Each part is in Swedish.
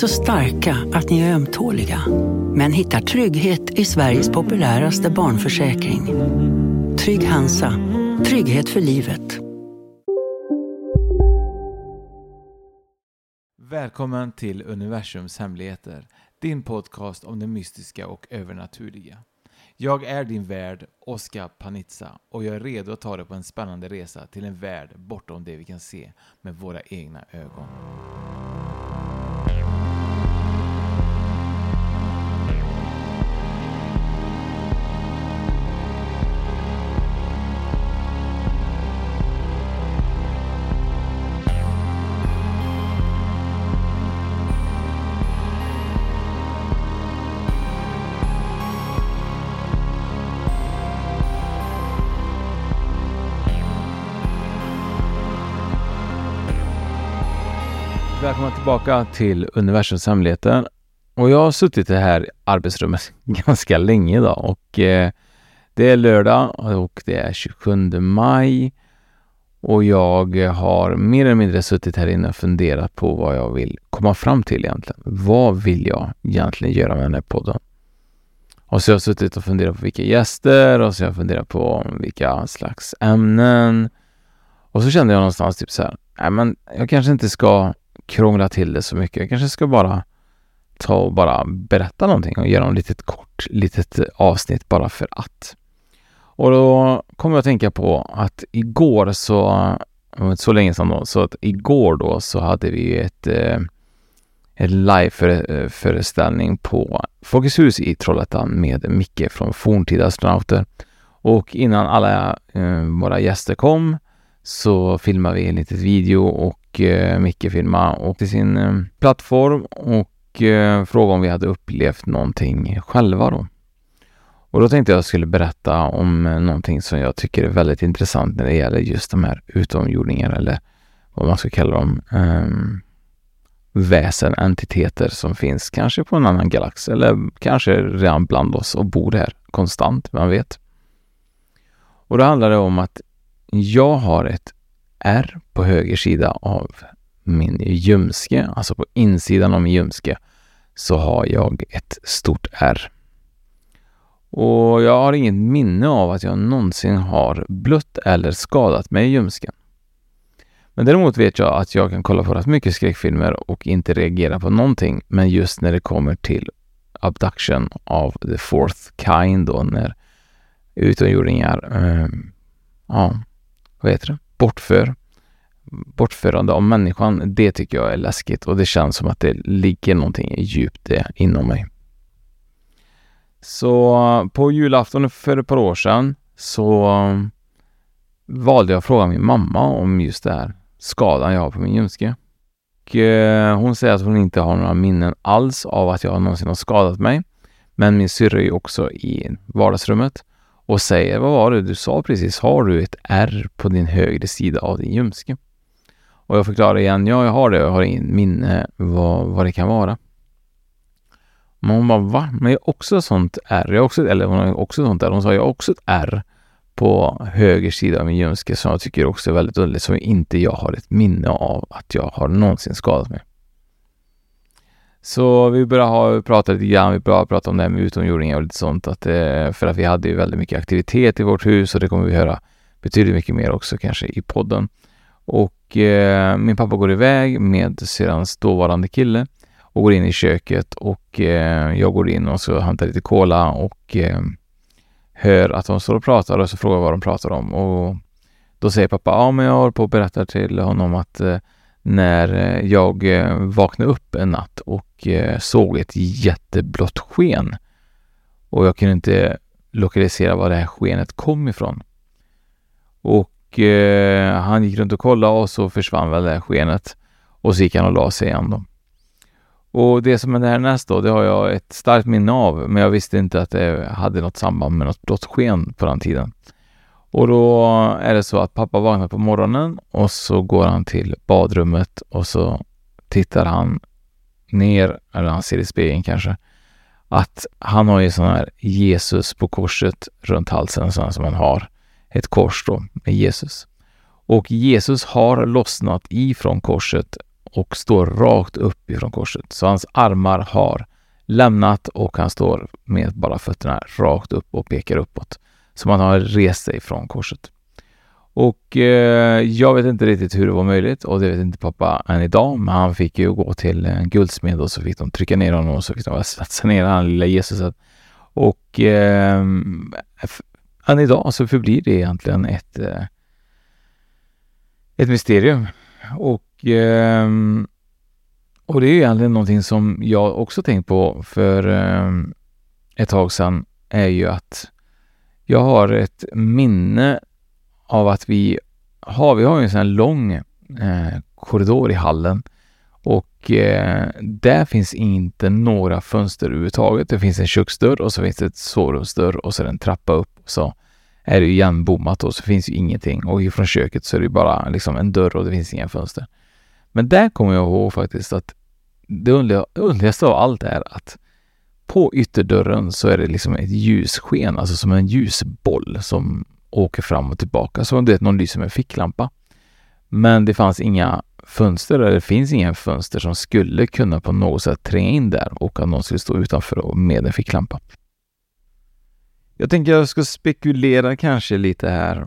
Så starka att ni är ömtåliga. Men hittar trygghet i Sveriges populäraste barnförsäkring. Trygg Hansa. Trygghet för livet. Välkommen till Universums hemligheter, din podcast om det mystiska och övernaturliga. Jag är din värd, Oskar Panizza, och jag är redo att ta dig på en spännande resa till en värld bortom det vi kan se med våra egna ögon. Välkomna tillbaka till Universums hemligheter. Och jag har suttit i det här arbetsrummet ganska länge idag och eh, det är lördag och det är 27 maj och jag har mer eller mindre suttit här inne och funderat på vad jag vill komma fram till egentligen. Vad vill jag egentligen göra med den här podden? Och så har jag suttit och funderat på vilka gäster och så har jag funderat på vilka slags ämnen. Och så kände jag någonstans typ så här, nej men jag kanske inte ska krångla till det så mycket. Jag kanske ska bara ta och bara berätta någonting och göra något litet kort litet avsnitt bara för att. Och då kom jag att tänka på att igår så, så länge sedan då, så att igår då så hade vi ett, eh, ett live-föreställning eh, på Folkets hus i Trollhättan med Micke från Forntida astronauter. Och innan alla eh, våra gäster kom så filmade vi en litet video och eh, Micke filma och till sin eh, plattform och eh, om vi hade upplevt någonting själva då. Och då tänkte jag att jag skulle berätta om eh, någonting som jag tycker är väldigt intressant när det gäller just de här utomjordingar eller vad man ska kalla dem. Ehm, väsen, entiteter som finns kanske på en annan galax eller kanske redan bland oss och bor här konstant, man vet. Och då handlar det om att jag har ett R på höger sida av min ljumske, alltså på insidan av min ljumske, så har jag ett stort R. Och jag har inget minne av att jag någonsin har blött eller skadat mig i ljumsken. Men däremot vet jag att jag kan kolla på rätt mycket skräckfilmer och inte reagera på någonting. Men just när det kommer till abduction av the fourth kind då, när utomjordingar, eh, ja, vad heter det, bortför, bortförande av människan, det tycker jag är läskigt och det känns som att det ligger någonting djupt det inom mig. Så på julafton för ett par år sedan så valde jag att fråga min mamma om just det här skadan jag har på min ljumske. Och eh, hon säger att hon inte har några minnen alls av att jag någonsin har skadat mig. Men min syrra är också i vardagsrummet och säger vad var det du sa precis? Har du ett R på din högra sida av din ljumske? Och jag förklarar igen, ja jag har det, jag har ingen minne vad, vad det kan vara. Men hon bara, va? Men jag har också ett sånt R, jag också, eller hon har också ett sånt där. Hon sa, jag har också ett R på höger sida av min ljumske som jag tycker också är väldigt underligt, som inte jag har ett minne av att jag har någonsin skadat mig. Så vi började ha, prata lite grann, vi började prata om det här med utomjordingar och lite sånt. Att, eh, för att vi hade ju väldigt mycket aktivitet i vårt hus och det kommer vi höra betydligt mycket mer också kanske i podden. Och eh, min pappa går iväg med syrrans dåvarande kille och går in i köket och eh, jag går in och så hämtar lite cola och eh, hör att de står och pratar och så frågar jag vad de pratar om och då säger pappa, ja men jag håller på och berättar till honom att eh, när eh, jag eh, vaknade upp en natt och eh, såg ett jätteblått sken. Och jag kunde inte lokalisera var det här skenet kom ifrån. Och eh, han gick runt och kollade och så försvann väl det här skenet. Och så gick han och la sig igen då. Och det som är härnäst då, det har jag ett starkt minne av, men jag visste inte att det hade något samband med något blått sken på den tiden. Och då är det så att pappa vaknar på morgonen och så går han till badrummet och så tittar han ner, eller han ser i spegeln kanske, att han har ju sån här Jesus på korset runt halsen, sån som man har. Ett kors då med Jesus. Och Jesus har lossnat ifrån korset och står rakt upp ifrån korset. Så hans armar har lämnat och han står med bara fötterna rakt upp och pekar uppåt som han har rest sig från korset. Och eh, jag vet inte riktigt hur det var möjligt och det vet inte pappa än idag. Men han fick ju gå till en guldsmed och så fick de trycka ner honom och så fick de svetsa ner han lilla Jesus. Och eh, än idag så förblir det egentligen ett, eh, ett mysterium. Och, eh, och det är egentligen någonting som jag också tänkt på för eh, ett tag sedan är ju att jag har ett minne av att vi har, vi har en sån här lång eh, korridor i hallen och eh, där finns inte några fönster överhuvudtaget. Det finns en köksdörr och så finns det ett sovrumsdörr och så är det en trappa upp. Så är det igenbommat och så finns ju ingenting och ifrån köket så är det bara liksom en dörr och det finns inga fönster. Men där kommer jag ihåg faktiskt att det underligaste av allt är att på ytterdörren så är det liksom ett ljussken, alltså som en ljusboll som åker fram och tillbaka. Som du vet, någon lyser med en ficklampa. Men det fanns inga fönster, eller det finns inga fönster som skulle kunna på något sätt tränga in där och att någon skulle stå utanför med en ficklampa. Jag tänker jag ska spekulera kanske lite här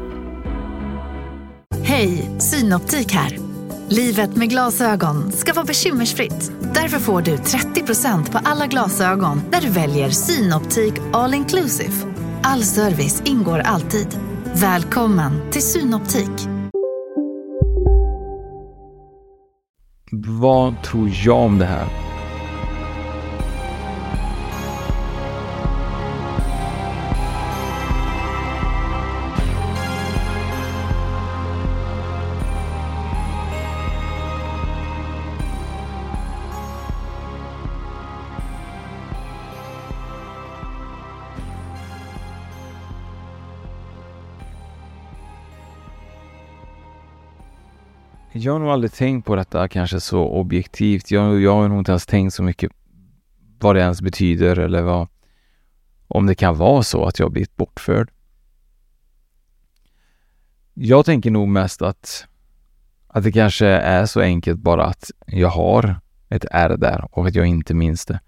Hej, Synoptik här. Livet med glasögon ska vara bekymmersfritt. Därför får du 30% på alla glasögon när du väljer Synoptik All Inclusive. All service ingår alltid. Välkommen till Synoptik. Vad tror jag om det här? Jag har nog aldrig tänkt på detta kanske så objektivt. Jag, jag har nog inte ens tänkt så mycket vad det ens betyder eller vad, om det kan vara så att jag blivit bortförd. Jag tänker nog mest att, att det kanske är så enkelt bara att jag har ett R där och att jag inte minns det.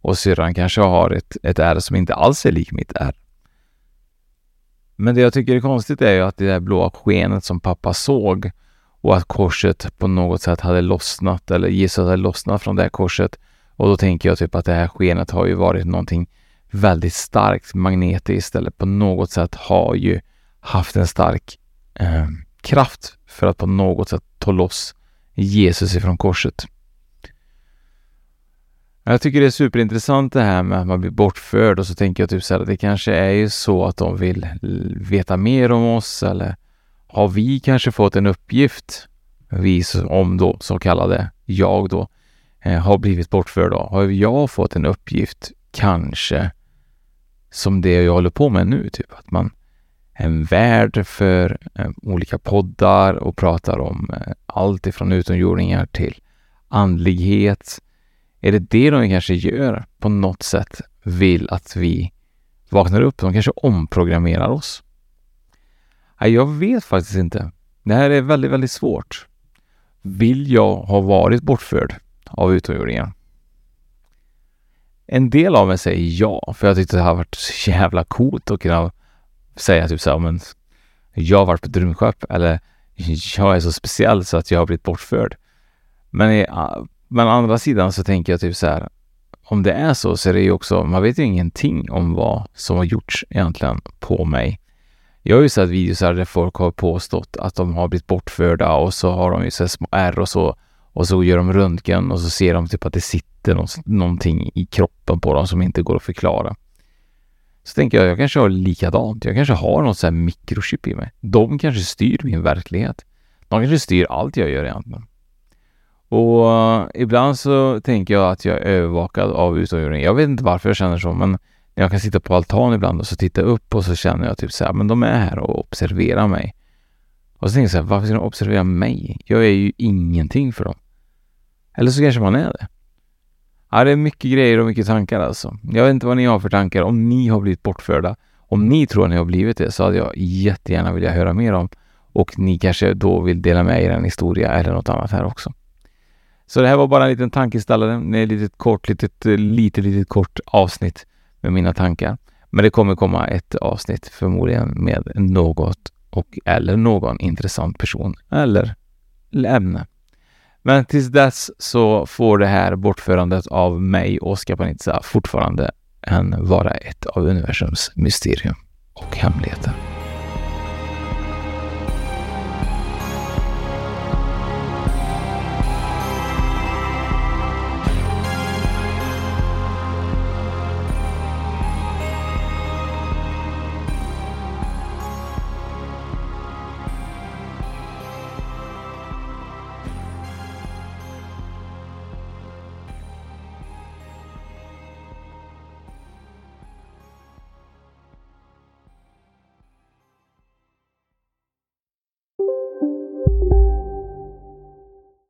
Och syrran kanske har ett, ett R som inte alls är lik mitt R. Men det jag tycker är konstigt är ju att det där blåa skenet som pappa såg och att korset på något sätt hade lossnat eller Jesus hade lossnat från det här korset. Och då tänker jag typ att det här skenet har ju varit någonting väldigt starkt magnetiskt eller på något sätt har ju haft en stark eh, kraft för att på något sätt ta loss Jesus ifrån korset. Jag tycker det är superintressant det här med att man blir bortförd och så tänker jag typ så här att det kanske är ju så att de vill veta mer om oss eller har vi kanske fått en uppgift, vi om då så kallade jag då, eh, har blivit bortförd då. Har jag fått en uppgift, kanske, som det jag håller på med nu, typ att man är en värd för eh, olika poddar och pratar om eh, allt ifrån utomjordingar till andlighet. Är det det de kanske gör på något sätt, vill att vi vaknar upp. De kanske omprogrammerar oss. Nej, jag vet faktiskt inte. Det här är väldigt, väldigt svårt. Vill jag ha varit bortförd av utomjordingar? En del av mig säger ja, för jag tyckte det hade varit så jävla coolt att kunna säga typ så här, men jag har varit på ett rymdskepp eller jag är så speciell så att jag har blivit bortförd. Men, men å andra sidan så tänker jag typ så här, om det är så så är det ju också, man vet ju ingenting om vad som har gjorts egentligen på mig. Jag har ju sett videos där folk har påstått att de har blivit bortförda och så har de ju så små ärr och så och så gör de röntgen och så ser de typ att det sitter någonting i kroppen på dem som inte går att förklara. Så tänker jag, jag kanske har likadant. Jag kanske har något sånt här mikrochip i mig. De kanske styr min verklighet. De kanske styr allt jag gör egentligen. Och eh, ibland så tänker jag att jag är övervakad av utomjordingar. Jag vet inte varför jag känner så, men jag kan sitta på altan ibland och så titta upp och så känner jag typ så här, men de är här och observerar mig. Och så tänker jag så här, varför ska de observera mig? Jag är ju ingenting för dem. Eller så kanske man är det. Ja, det är mycket grejer och mycket tankar alltså. Jag vet inte vad ni har för tankar. Om ni har blivit bortförda, om ni tror att ni har blivit det, så hade jag jättegärna vilja höra mer om. Och ni kanske då vill dela med er en historia eller något annat här också. Så det här var bara en liten tankeställare. Ett litet kort, litet, eh, litet, litet kort avsnitt med mina tankar. Men det kommer komma ett avsnitt förmodligen med något och eller någon intressant person eller ämne. Men tills dess så får det här bortförandet av mig, Oskar Panizza, fortfarande än vara ett av universums mysterium och hemligheter.